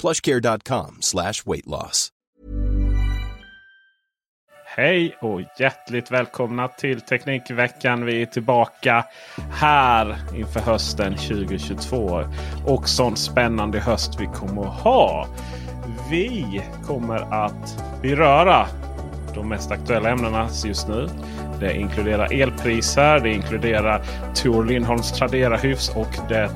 plushcare.com slash weight loss. Hej och hjärtligt välkomna till Teknikveckan. Vi är tillbaka här inför hösten 2022. Och sån spännande höst vi kommer att ha. Vi kommer att beröra de mest aktuella ämnena just nu. Det inkluderar elpriser, det inkluderar Tor Lindholms Tradera-hyfs och det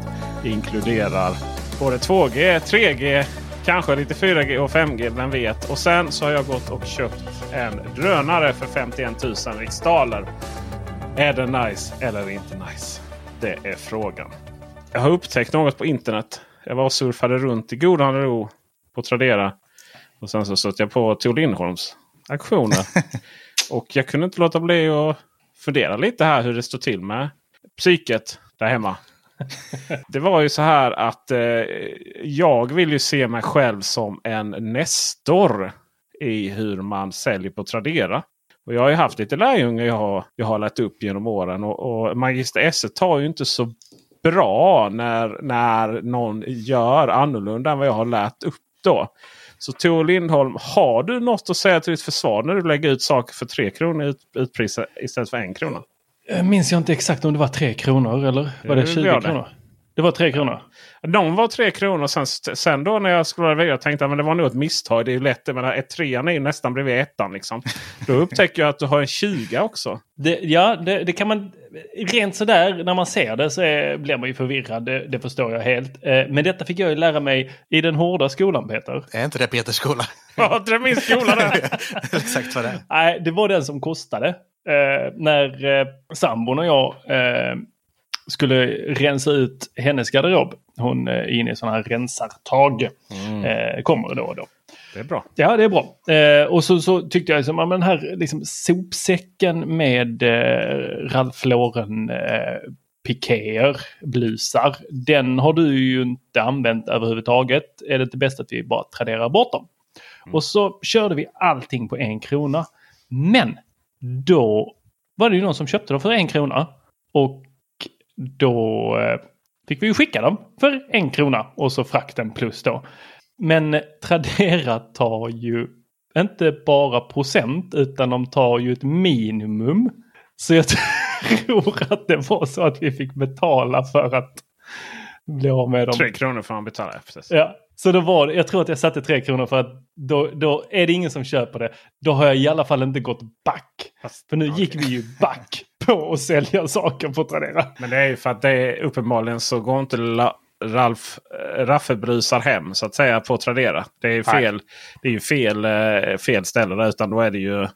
inkluderar både 2G, 3G, kanske lite 4G och 5G, vem vet. Och sen så har jag gått och köpt en drönare för 51 000 riksdaler. Är den nice eller inte nice? Det är frågan. Jag har upptäckt något på internet. Jag var och surfade runt i godan ro på Tradera. Och sen så stötte jag på Tor Lindholms aktioner. och jag kunde inte låta bli att fundera lite här hur det står till med psyket där hemma. Det var ju så här att eh, jag vill ju se mig själv som en nestor i hur man säljer på Tradera. Och jag har ju haft lite lärjungar jag har, jag har lärt upp genom åren. Och, och Magister S tar ju inte så bra när, när någon gör annorlunda än vad jag har lärt upp då. Så Tor Lindholm, har du något att säga till ditt försvar när du lägger ut saker för tre kronor ut, utpris istället för en krona? Jag minns jag inte exakt om det var tre kronor eller var det Det 20 var det. kronor? Det var tre kronor. De var tre kronor. Sen, sen då när jag scrollade vidare tänkte jag att det var nog ett misstag. Det är ju lätt. Men ett trean är ju nästan bredvid ettan. Liksom. Då upptäcker jag att du har en 20 också. Det, ja, det, det kan man... Rent sådär när man ser det så är, blir man ju förvirrad. Det, det förstår jag helt. Eh, Men detta fick jag ju lära mig i den hårda skolan Peter. Är inte det Peters skola? Ja, det är min skola det. Exakt vad det är. Nej, det var den som kostade. Eh, när eh, sambon och jag eh, skulle rensa ut hennes garderob. Hon är inne i sådana här rensartag. Eh, kommer då och då. Det är bra. Ja, det är bra. Eh, och så, så tyckte jag liksom, ja, men den här liksom, sopsäcken med eh, Ralph Lauren eh, pikéer, blusar. Den har du ju inte använt överhuvudtaget. Är det inte bäst att vi bara traderar bort dem? Och så körde vi allting på en krona. Men då var det ju någon som köpte dem för en krona. Och då eh, fick vi ju skicka dem för en krona och så frakten plus då. Men Tradera tar ju inte bara procent utan de tar ju ett minimum. Så jag tror att det var så att vi fick betala för att bli av med dem. Tre kronor får man betala. Precis. Ja, så då var det, jag tror att jag satte tre kronor för att då, då är det ingen som köper det. Då har jag i alla fall inte gått back. Fast- För nu ja, gick vi ju back på att sälja saker på Tradera. Men det är ju för att det är uppenbarligen så går inte La Ralf eh, Raffe-brusar hem så att säga på Tradera. Det är ju Nej. fel, det är ju fel, eh, fel ställe där. Utan då är det ju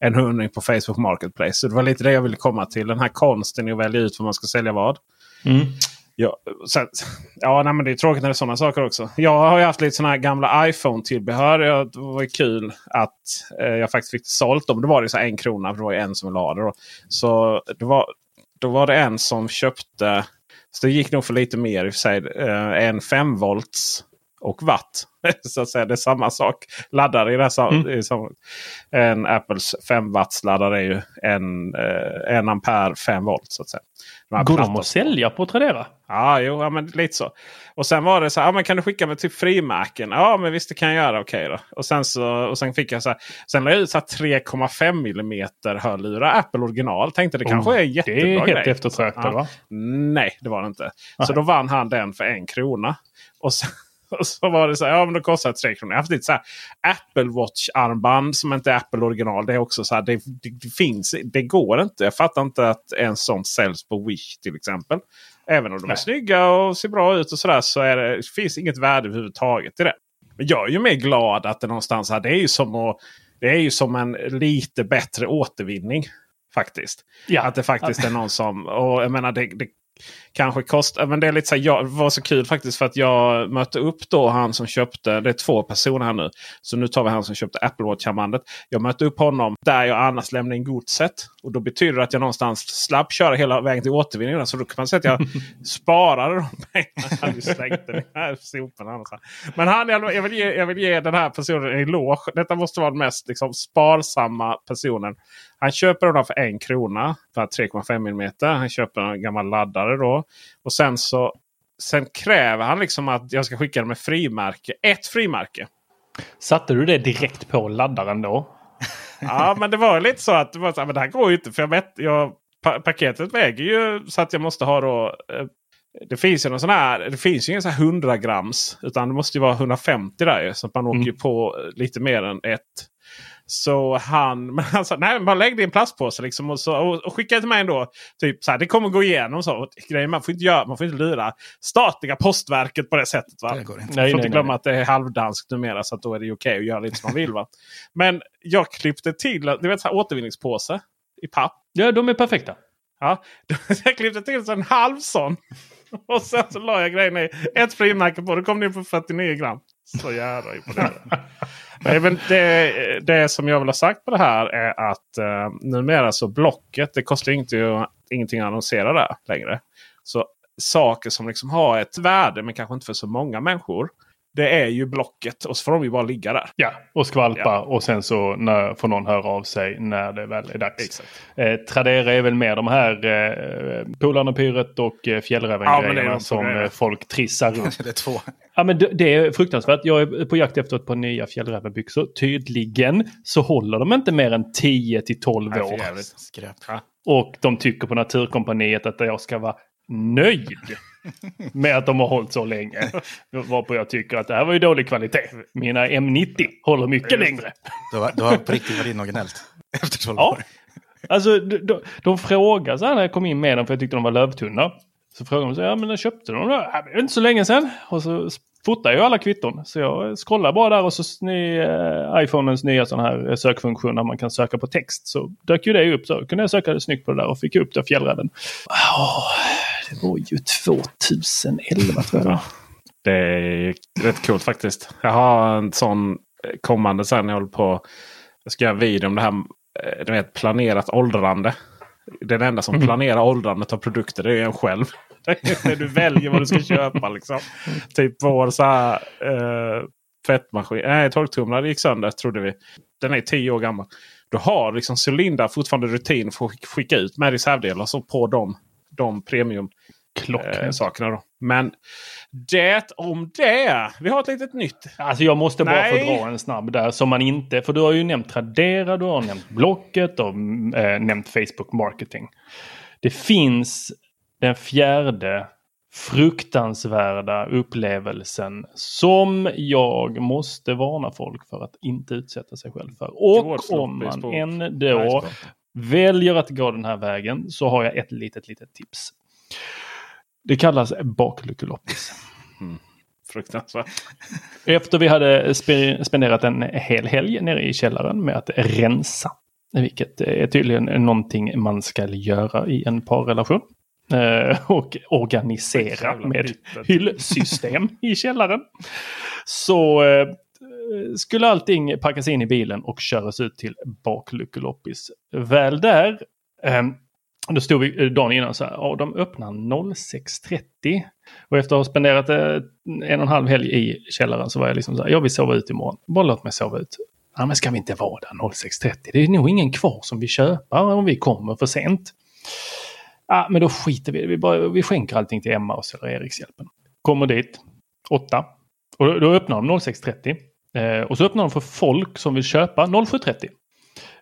en hundring på Facebook Marketplace. Så det var lite det jag ville komma till. Den här konsten i att välja ut vad man ska sälja vad. Mm. Ja, sen, ja nej, men det är tråkigt när det är sådana saker också. Jag har ju haft lite sådana här gamla iPhone-tillbehör. Det var ju kul att eh, jag faktiskt fick sålt dem. Då var det så en krona. För det var ju en som lade det. Då. Så det var, då var det en som köpte. Så det gick nog för lite mer i och för sig. Eh, en 5 volts och watt. Så att säga, det är samma sak. Laddare i det här Mm. En Apples 5 watts laddare är ju en, eh, en ampere 5 volt. så att säga. De Går de att sälja på Tradera? Ja, jo, ja, men lite så. Och sen var det så här, ja, men kan du skicka mig typ frimärken? Ja, men visst det kan jag göra. Okej då. Och sen, så, och sen fick jag så här, sen la jag ut så här 3,5 mm hörlurar. Apple original. Tänkte det kanske Oh, är jättebra Det är helt grej. eftertraktat Ja. va? Nej, det var det inte. Så Nej. då vann han den för en krona. Och så, och så var det så här, ja men då kostar det tre kronor. Jag har haft lite så här Apple Watch-armband som inte är Apple original. Det är också så här, det, det, det finns, det går inte. Jag fattar inte att en sån säljs på Wish till exempel. Även om de är Nej. snygga och ser bra ut och sådär så är det, det finns inget värde överhuvudtaget i det. Men jag är ju mer glad att det någonstans här, det är ju som, att, det är ju som en lite bättre återvinning. Faktiskt. Ja. Att det faktiskt är någon som... Och jag menar det, det kanske kostar... Men det är lite så här, jag, var så kul faktiskt för att jag mötte upp då han som köpte... Det är två personer här nu. Så nu tar vi han som köpte Apple Watch-armbandet. Jag mötte upp honom där jag annars lämnade in godset. Och då betyder det att jag någonstans slapp köra hela vägen till återvinningen. Så då kan man säga att jag sparade de pengarna. Jag hade ju slängt den i här soporna. annars. Men han, jag, vill ge, jag vill ge den här personen en eloge. Detta måste vara den mest liksom, sparsamma personen. Han köper den för en krona. För 3,5 mm. Han köper en gammal laddare då. Och sen så sen kräver han liksom att jag ska skicka den med frimärke. Ett frimärke. Satte du det direkt på laddaren då? Ja, men det var lite så att det, var så, men det här går ju inte. För jag vet, jag, pa paketet väger ju så att jag måste ha då. Eh, det finns ju någon sån här. Det finns ju ingen sån här 100 grams. Utan det måste ju vara 150 där ju. Så att man åker ju på lite mer än ett. Så han, men han sa nej bara lägg det i en plastpåse liksom och, så, och, och skicka till mig ändå. Typ så här, det kommer gå igenom så. Och Grejen, man får inte göra, man får inte lura statliga postverket på det sättet. Va? Det går inte. Man Nej, får nej, inte glömma nej. att det är halvdanskt numera så att då är det okej att göra lite som man vill. Va? Men jag klippte till du vet, så här, återvinningspåse i papp. Ja, de är perfekta. Ja, jag klippte till så en halv sån. Och sen så la jag grejen i ett frimärke på. Då kom det in på 49 gram. Så jävla imponerande. Nej, men det, det som jag vill ha sagt på det här är att eh, numera så Blocket. Det kostar inte, ingenting att annonsera där längre. Så saker som liksom har ett värde men kanske inte för så många människor. Det är ju Blocket och så får de ju bara ligga där. Ja, och skvalpa Ja. och sen så när, får någon höra av sig när det väl är dags. Exakt. Eh, Tradera är väl mer de här eh, Polarn och Pyret och eh, Ja, Fjällräven-grejerna de som grejerna. eh, folk trissar runt. Det är två. Ja, men det, det är fruktansvärt. Jag är på jakt efter ett par nya fjällrävenbyxor. Tydligen så håller de inte mer än 10 till 12 Nej, för år. Skräp. Och de tycker på Naturkompaniet att jag ska vara nöjd med att de har hållit så länge. Varpå jag tycker att det här var ju dålig kvalitet. Mina M90 håller mycket längre. Du har, du har på riktigt varit gnällt. Efter 12 Ja. år. Alltså de, de, de frågade så här när jag kom in med dem för jag tyckte de var lövtunna. Så frågade de så här, ja men när köpte de dem då? Ja, det inte så länge sedan. Och så fotar jag alla kvitton. Så jag scrollar bara där och så ny, eh, iPhonens nya sån här eh, sökfunktion där man kan söka på text. Så dök ju det upp. Så kunde jag söka snyggt på det där och fick upp det fjällräven. Åh, det var ju 2011 tror jag. var. Det är rätt coolt faktiskt. Jag har en sån kommande sen. Jag håller på. Jag ska göra video om det här. eh, Du vet, planerat åldrande. Den enda som planerar åldrandet av produkter det är en själv. Det är du väljer vad du ska köpa. Liksom. Typ vår så här, eh, tvättmaskin. Nej, torktumlare gick sönder trodde vi. Den är tio år gammal. Då har liksom Cylinder fortfarande rutin för att skick- skicka ut med reservdelar så på de, de premium eh, sakerna. Då. Men det om det. Vi har ett litet nytt. Alltså jag måste bara Nej. få dra en snabb där som man inte... För du har ju nämnt Tradera, du har nämnt Blocket och äh, nämnt Facebook Marketing. Det finns den fjärde fruktansvärda upplevelsen som jag måste varna folk för att inte utsätta sig själv för. Och om man ändå. Väljer att gå den här vägen så har jag ett litet, litet tips. Det kallas bakluckeloppis. Fruktansvärt. Efter vi hade spe- spenderat en hel helg nere i källaren med att rensa. Vilket är tydligen någonting man ska göra i en parrelation. Eh, och organisera med hyllsystem i källaren. Så eh, skulle allting packas in i bilen och köras ut till bakluckeloppis. Väl där ehm, Då stod vi eh, dagen innan så här, ja, de öppnar 06.30. Och efter att ha spenderat eh, en och en halv helg i källaren så var jag liksom så här, jag vill sova ut imorgon. Bara låt mig sova ut. Ja, men ska vi inte vara där 06.30? Det är nog ingen kvar som vill köpa om vi kommer för sent. Ja, men då skiter vi vi, bara, vi skänker allting till Emma och eller Erikshjälpen. Kommer dit, Åtta. Och då, då öppnar de 06.30. Eh, och så öppnar de för folk som vill köpa 07.30.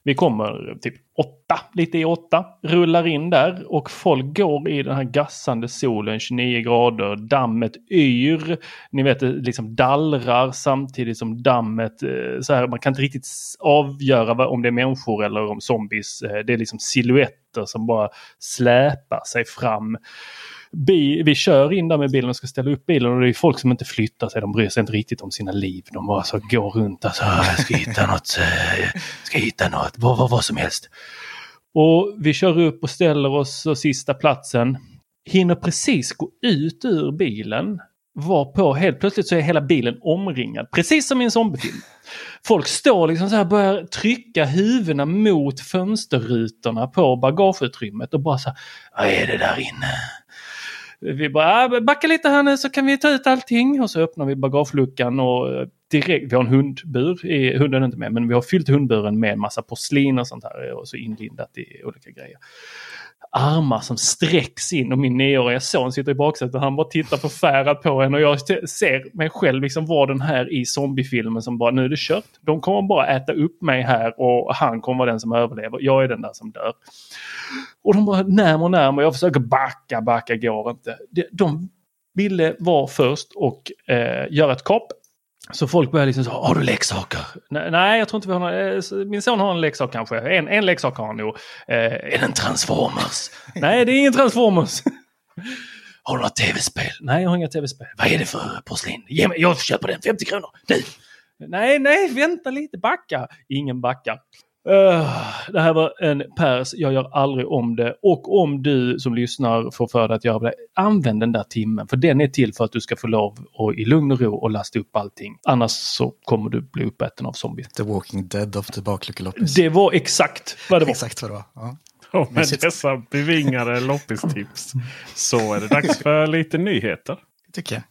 Vi kommer typ åtta, lite i åtta, rullar in där och folk går i den här gassande solen, 29 grader, dammet yr. Ni vet, det liksom dallrar samtidigt som dammet, eh, så här, man kan inte riktigt avgöra om det är människor eller om zombies. Eh, Det är liksom silhuetter som bara släpar sig fram bi, vi kör in där med bilen och ska ställa upp bilen och det är folk som inte flyttar sig. De bryr sig inte riktigt om sina liv. De bara så går runt och så "Ah, jag ska hitta något, eh, ska hitta något, vad, vad, vad som helst. Och vi kör upp och ställer oss på sista platsen. Hinner precis gå ut ur bilen. Var på helt plötsligt så är hela bilen omringad. Precis som i en zombiefilm. Folk står liksom så här börjar trycka huvudena mot fönsterrutorna på bagageutrymmet och bara så här, Vad är det där inne? Vi bara, ah, backa lite här nu så kan vi ta ut allting. Och så öppnar vi bagageluckan och eh, direkt, vi har en hundbur, i, hunden är inte med, men vi har fyllt hundburen med massa porslin och sånt här eh, och så inlindat i olika grejer. Armar som sträcks in och min nioåriga son sitter i baksätet och han bara tittar förfärad på en och jag ser mig själv liksom vara den här i zombiefilmen som bara nu är det kört. De kommer bara äta upp mig här och han kommer vara den som överlever. Jag är den där som dör. Och de bara närmare och närmare. Jag försöker backa, backa går inte. De, ville vara först och eh, göra ett kap. Så folk börjar liksom så, har du leksaker? Nej, nej, jag tror inte vi har några. Eh, Min son har en leksak kanske. En, en leksak har han nog. Eh, är det en Transformers? nej, det är ingen Transformers. har du några tv-spel? Nej, jag har inga tv-spel. Vad är det för porslin? Ge mig, jag köper den, 50 kronor. Nu! Nej, nej, vänta lite, backa. Ingen backar. Uh, det här var en pers, jag gör aldrig om det. Och om du som lyssnar får för dig att göra det, använd den där timmen. För den är till för att du ska få lov att i lugn och ro och lasta upp allting. Annars så kommer du bli uppäten av zombies. The Walking Dead of the bakluckeloppis. Det var exakt vad det var. Exakt vad det var. Ja. Och med dessa bevingade loppistips så är det dags för lite nyheter. Tycker jag.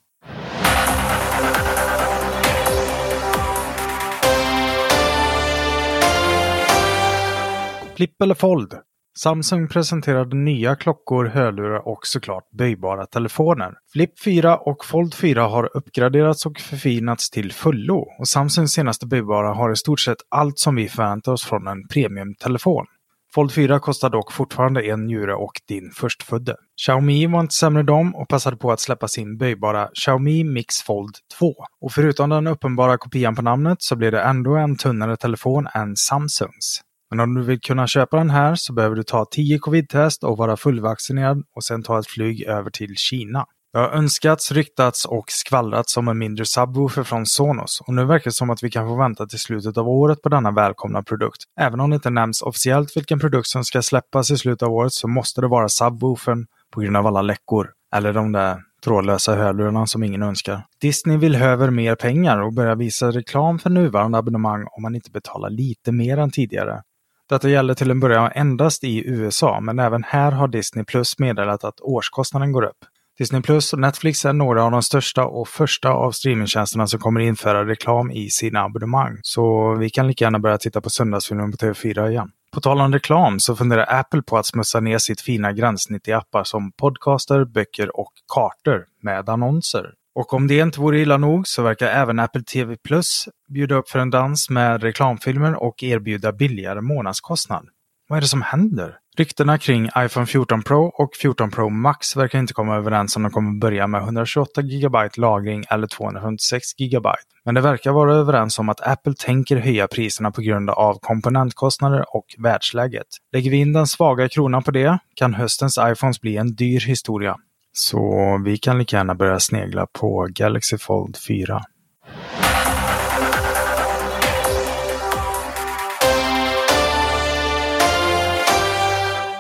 Flipp eller fold? Samsung presenterade nya klockor, hörlurar och såklart böjbara telefoner. Flip 4 och Fold 4 har uppgraderats och förfinats till fullo och Samsungs senaste böjbara har i stort sett allt som vi förväntar oss från en premiumtelefon. Fold 4 kostar dock fortfarande en njure och din förstfödde. Xiaomi var inte sämre dem och passade på att släppa sin böjbara Xiaomi Mix Fold 2. Och förutom den uppenbara kopian på namnet så blir det ändå en tunnare telefon än Samsungs. Men om du vill kunna köpa den här så behöver du ta 10 covid-test och vara fullvaccinerad och sen ta ett flyg över till Kina. Det har önskats, ryktats och skvallrats om en mindre subwoofer från Sonos och nu verkar det som att vi kan få vänta till slutet av året på denna välkomna produkt. Även om det inte nämns officiellt vilken produkt som ska släppas i slutet av året så måste det vara subwoofern på grund av alla läckor. Eller de där trådlösa hörlurarna som ingen önskar. Disney vill höver mer pengar och börjar visa reklam för nuvarande abonnemang om man inte betalar lite mer än tidigare. Detta gäller till en början endast i USA, men även här har Disney Plus meddelat att årskostnaden går upp. Disney Plus och Netflix är några av de största och första av streamingtjänsterna som kommer införa reklam i sina abonnemang. Så vi kan lika gärna börja titta på söndagsfilmen på TV4 igen. På tal om reklam så funderar Apple på att smutsa ner sitt fina gränssnitt i appar som podcaster, böcker och kartor med annonser. Och om det inte vore illa nog så verkar även Apple TV Plus bjuda upp för en dans med reklamfilmer och erbjuda billigare månadskostnad. Vad är det som händer? Ryktena kring iPhone 14 Pro och 14 Pro Max verkar inte komma överens om de kommer börja med 128 GB lagring eller 256 GB. Men det verkar vara överens om att Apple tänker höja priserna på grund av komponentkostnader och världsläget. Lägger vi in den svaga kronan på det kan höstens iPhones bli en dyr historia. Så vi kan lika gärna börja snegla på Galaxy Fold 4.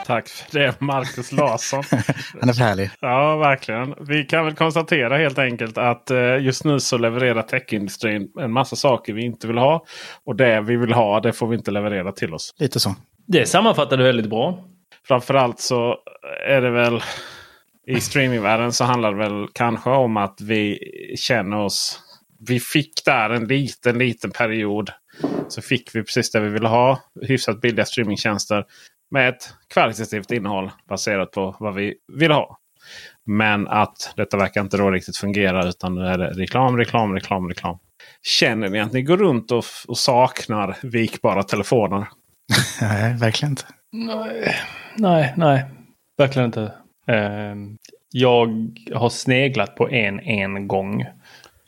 Tack för det Marcus Larsson. Han är för härlig. Ja, verkligen. Vi kan väl konstatera helt enkelt att eh, just nu så levererar techindustrin en massa saker vi inte vill ha. Och det vi vill ha, det får vi inte leverera till oss. Lite så. Det sammanfattade väldigt bra. framförallt så är det väl i streamingvärlden så handlar det väl kanske om att vi känner oss. Vi fick där en liten, liten period. Så fick vi precis det vi ville ha. Hyfsat billiga streamingtjänster. Med ett kvalitativt innehåll baserat på vad vi vill ha. Men att detta verkar inte då riktigt fungera utan nu är det reklam, reklam, reklam, reklam. Känner ni att ni går runt och, och saknar vikbara telefoner? Nej, verkligen inte. Nej, nej, nej. Verkligen inte. Eh, jag har sneglat på en en gång.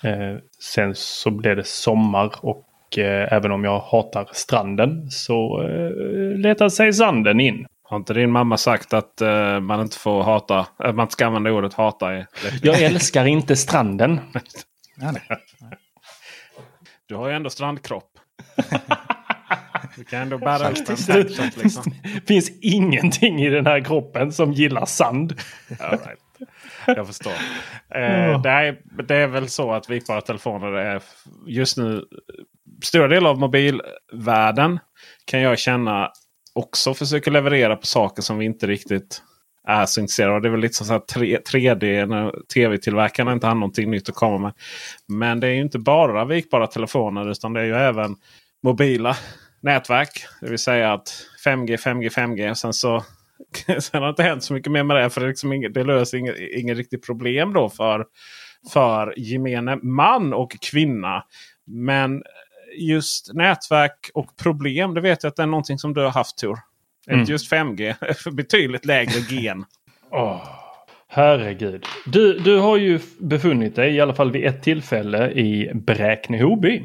Eh, sen så blev det sommar och eh, även om jag hatar stranden så eh, letar sig sanden in. Har inte din mamma sagt att uh, man inte får hata, att man inte ska använda ordet hata? I jag älskar inte stranden. Nej. Du har ju ändå strandkropp. du kan ändå bära upp en tankshot liksom. Det finns ingenting i den här kroppen som gillar sand. Right. Jag förstår. Eh, det, är, det är väl så att vikbara telefoner är just nu stora delar av mobilvärlden kan jag känna också försöker leverera på saker som vi inte riktigt är så intresserade av. Det är väl lite som så här 3, 3D när tv-tillverkarna inte har någonting nytt att komma med. Men det är ju inte bara vikbara telefoner utan det är ju även mobila nätverk. Det vill säga att 5G, 5G, 5G. Och sen så sen har det inte hänt så mycket mer med det. För det, liksom inget, det löser inget, inget riktigt problem då för, för gemene man och kvinna. Men just nätverk och problem, det vet jag att det är någonting som du har haft Tor. Mm. Just 5G, betydligt lägre gen. Åh, herregud. Du, du har ju befunnit dig i alla fall vid ett tillfälle i Bräkne-Hoby.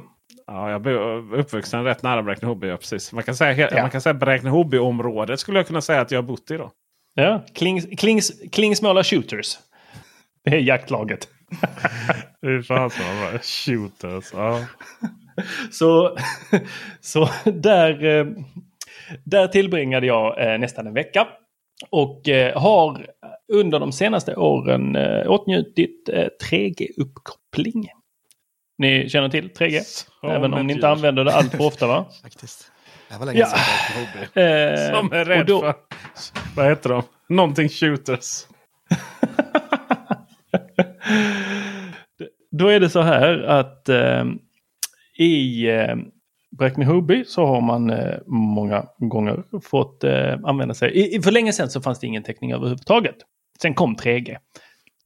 Ja, jag är uppvuxen rätt nära Bräkne-Hoby. Ja, precis. Man kan säga, Ja. man kan säga Bräkne-Hoby-området skulle jag kunna säga att jag har bott i. då. Ja, Klings, Klings, Klingsmåla Shooters. Det är jaktlaget. Fy fan så bra. Shooters. Ja. Så, så där, eh, där tillbringade jag eh, nästan en vecka. Och eh, har under de senaste åren åtnjutit eh, 3G-uppkoppling. Ni känner till 3G? Som Även om ni inte djur. använder det allt för ofta va? Faktiskt. Det var länge Ja. sedan jag hobby. Eh, Som är och rädd då- för... Vad heter de? Någonting shooters. Då är det så här att eh, i eh, Bräkne-Hoby så har man eh, många gånger fått eh, använda sig. I, i- för länge sedan så fanns det ingen täckning överhuvudtaget. Sen kom 3G.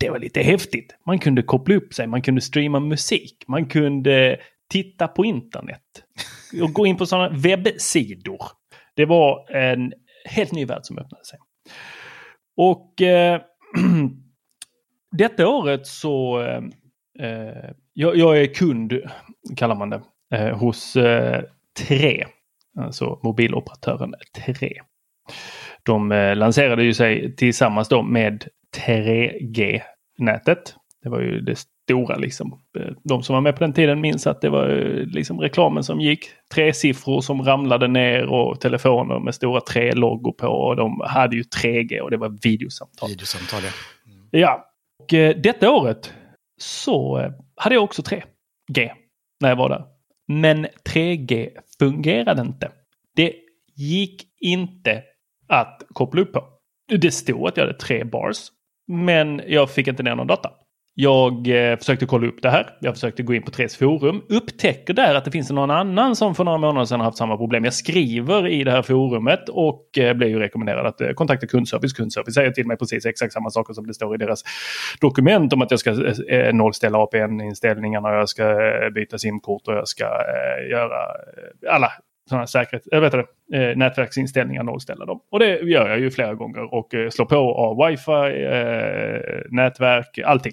Det var lite häftigt. Man kunde koppla upp sig, man kunde streama musik, man kunde titta på internet och gå in på sådana webbsidor. Det var en helt ny värld som öppnade sig. Och eh, detta året så eh, eh, jag, jag är kund, kallar man det, eh, hos eh, Tre. Alltså mobiloperatören Tre. De eh, lanserade ju sig tillsammans då med 3G-nätet. Det var ju det stora liksom. De som var med på den tiden minns att det var liksom reklamen som gick. Tre siffror som ramlade ner och telefoner med stora tre loggor på. Och de hade ju 3G och det var videosamtal. Videosamtal, ja. Ja, och eh, detta året så eh, hade jag också 3G när jag var där. Men 3G fungerade inte. Det gick inte att koppla upp på. Det stod att jag hade tre bars, men jag fick inte ner någon data. Jag eh, försökte kolla upp det här. Jag försökte gå in på Tres forum. Upptäcker där att det finns någon annan som för några månader sedan har haft samma problem. Jag skriver i det här forumet och eh, blir ju rekommenderad att eh, kontakta kundservice. Kundservice säger till mig precis exakt samma saker som det står i deras dokument om att jag ska eh, eh nollställa APN-inställningarna och jag ska eh, byta simkort och jag ska eh, göra eh, alla sådana säkerhet, jag vet det, eh, nätverksinställningar, nollställa dem. Och det gör jag ju flera gånger och eh, slår på av wifi, eh, nätverk, allting.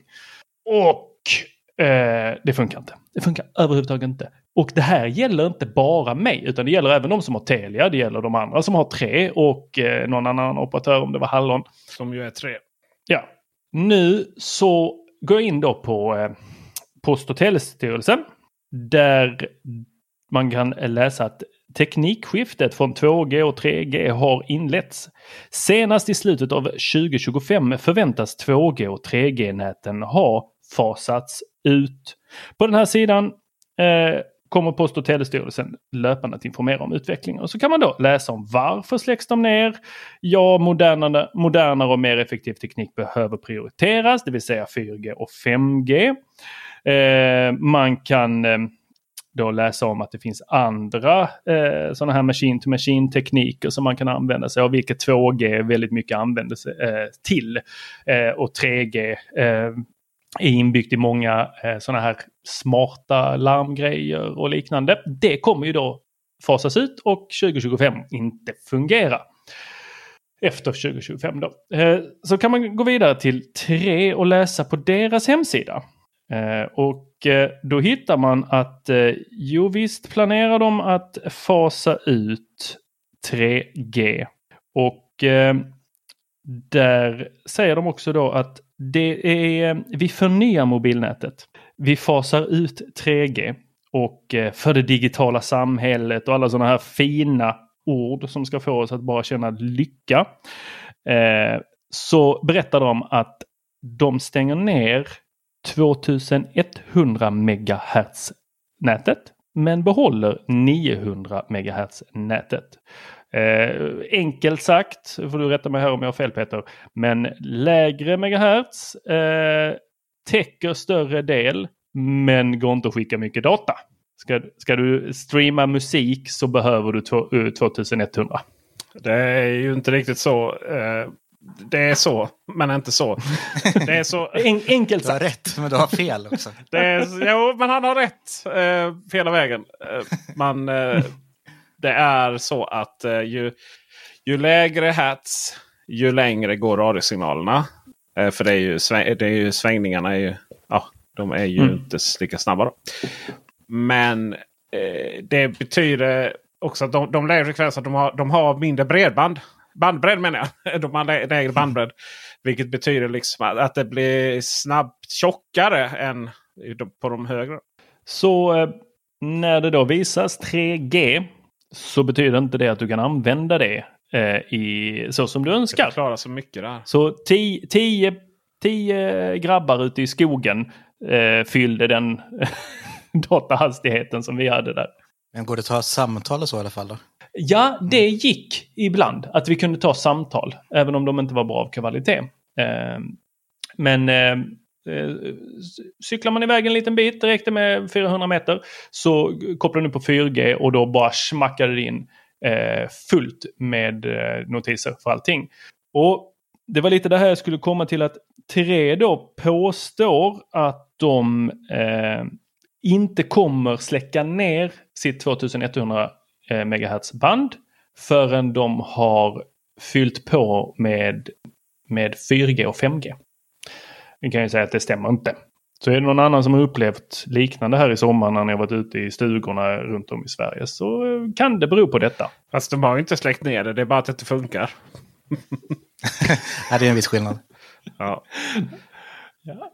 Och eh, det funkar inte. Det funkar överhuvudtaget inte. Och det här gäller inte bara mig utan det gäller även de som har Telia, det gäller de andra som har tre och eh, någon annan operatör om det var Hallon. Som ju är tre. Ja. Nu så går jag in då på eh, Post och telestyrelsen. Där man kan läsa att teknikskiftet från 2G och 3G har inletts. Senast i slutet av 2025 förväntas 2G och 3G-näten ha fasats ut. På den här sidan eh, kommer Post och telestyrelsen löpande att informera om utvecklingen. Och så kan man då läsa om varför släcks de ner? Ja, modernare, modernare och mer effektiv teknik behöver prioriteras, det vill säga 4G och 5G. Eh, man kan eh, då läsa om att det finns andra eh, sådana här machine to machine tekniker som man kan använda sig av, vilket 2G väldigt mycket använder sig eh, till. Eh, och 3G eh, är inbyggt i många eh, sådana här smarta larmgrejer och liknande. Det kommer ju då fasas ut och 2025 inte fungera. Efter 2025 då. Eh, så kan man gå vidare till 3 och läsa på deras hemsida. Eh, och eh, då hittar man att eh, jo visst planerar de att fasa ut 3G. Och där säger de också då att det är, vi förnyar mobilnätet. Vi fasar ut 3G och för det digitala samhället och alla sådana här fina ord som ska få oss att bara känna lycka. Så berättar de att de stänger ner 2100 MHz nätet men behåller 900 MHz nätet. Eh, enkelt sagt, får du rätta mig här om jag har fel Peter, men lägre megahertz eh, täcker större del men går inte att skicka mycket data. Ska, ska du streama musik så behöver du 2100. Eh, Det är ju inte riktigt så. Eh, det är så, men inte så. Det är så. En, enkelt Du har sagt. rätt, men du har fel också. Det är, jo, men han har rätt. Eh, hela vägen. Eh, man, eh, det är så att eh, ju, ju lägre hats, ju längre går radiosignalerna. Eh, för det är ju, det är ju svängningarna är ju, ja, de är ju Mm. inte lika snabba. Då. Men eh, det betyder också att de, de lägre frekvenserna de har, de har mindre bredband. Bandbredd menar jag. De har lä- lägre bandbredd. Vilket betyder liksom att, det blir snabbt tjockare än på de högre. Så eh, när det då visas 3G så betyder inte det att du kan använda det eh, i, så som du Det önskar. förklarar så mycket där. Så 10 grabbar ute i skogen eh, fyllde den datahastigheten som vi hade där. Men går det att ta samtal och så i alla fall då? Ja, det gick ibland att vi kunde ta samtal, även om de inte var bra av kvalitet. Ehm, ehm, eh, men eh, cyklar man iväg en liten bit, det räckte med 400 meter, så kopplade du på 4G och då bara smackade det in eh, fullt med eh, notiser för allting. Och det var lite det här jag skulle komma till att Tre då påstår att de eh, inte kommer släcka ner sitt 2100 MHz band förrän de har fyllt på med, med 4G och 5G. Vi kan ju säga att det stämmer inte. Så är det någon annan som har upplevt liknande här i sommar när har varit ute i stugorna runt om i Sverige så eh, kan det bero på detta. Fast de har ju inte släckt ner det. Det är bara att det inte funkar. Nej, det är en viss skillnad. Ja.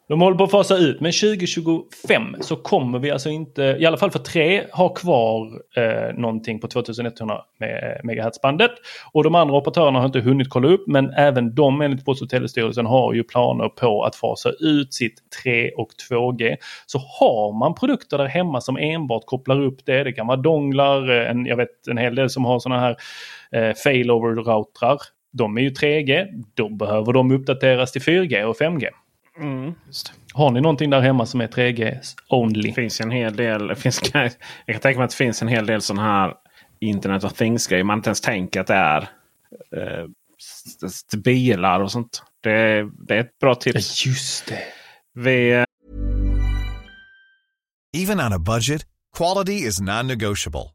De håller på att fasa ut, men 2025 så kommer vi alltså inte, i alla fall för tre, ha kvar eh, någonting på 2100 MHz-bandet. Och de andra operatörerna har inte hunnit kolla upp, men även de enligt Post och telestyrelsen har ju planer på att fasa ut sitt 3 och 2G. Så har man produkter där hemma som enbart kopplar upp det, det kan vara donglar, eh, en, jag vet en hel del som har sådana här eh, failover-routrar. De är ju 3G, då behöver de uppdateras till 4G och 5G. Mm. Har ni någonting där hemma som är 3G only? Det finns en hel del. det Finns, jag kan tänka mig att det finns en hel del sådana här Internet of Things-grejer. Man inte ens tänker att det är eh, bilar och sånt. Det, det är ett bra tips. Just det. Vi, eh, Even on a budget, quality is non-negotiable.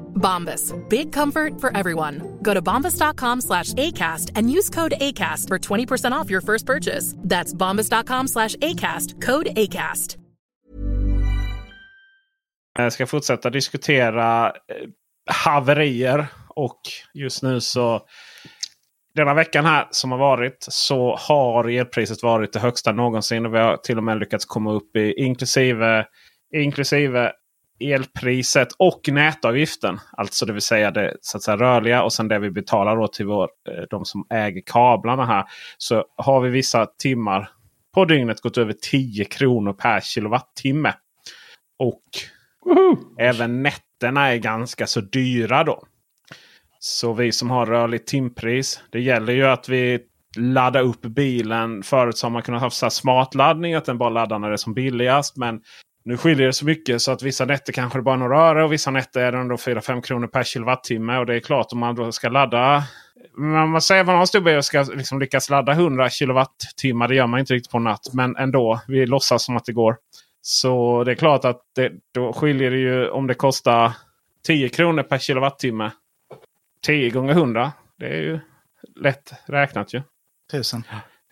Bombas. Big comfort for everyone. Go to bombas.com slash ACAST and use code ACAST for 20% off your first purchase. That's bombas.com slash ACAST. Code ACAST. Jag ska fortsätta diskutera eh, haverier. Och just nu så denna veckan här som har varit så har elpriset varit det högsta någonsin. Och vi har till och med lyckats komma upp i inklusive, inklusive elpriset och nätavgiften. Alltså det vill säga det så att säga, rörliga och sen det vi betalar då till vår, eh, de som äger kablarna här. Så har vi vissa timmar på dygnet gått över 10 kronor per kilowattimme. Och även nätterna är ganska så dyra då. Så vi som har rörligt timpris. Det gäller ju att vi laddar upp bilen. Förut så har man kunnat ha smartladdning. Att den bara laddar när det är som billigast. Men nu skiljer det så mycket så att vissa nätter kanske det bara är några öre. Och vissa nätter är det ändå 4-5 kronor per kilowattimme. Och det är klart om man då ska ladda. Men man säger att man har en stor ska liksom lyckas ladda 100 kilowattimmar. Det gör man inte riktigt på en natt. Men ändå. Vi låtsas som att det går. Så det är klart att det, då skiljer det ju om det kostar 10 kronor per kilowattimme. 10 gånger 100. Det är ju lätt räknat ju. Tusen.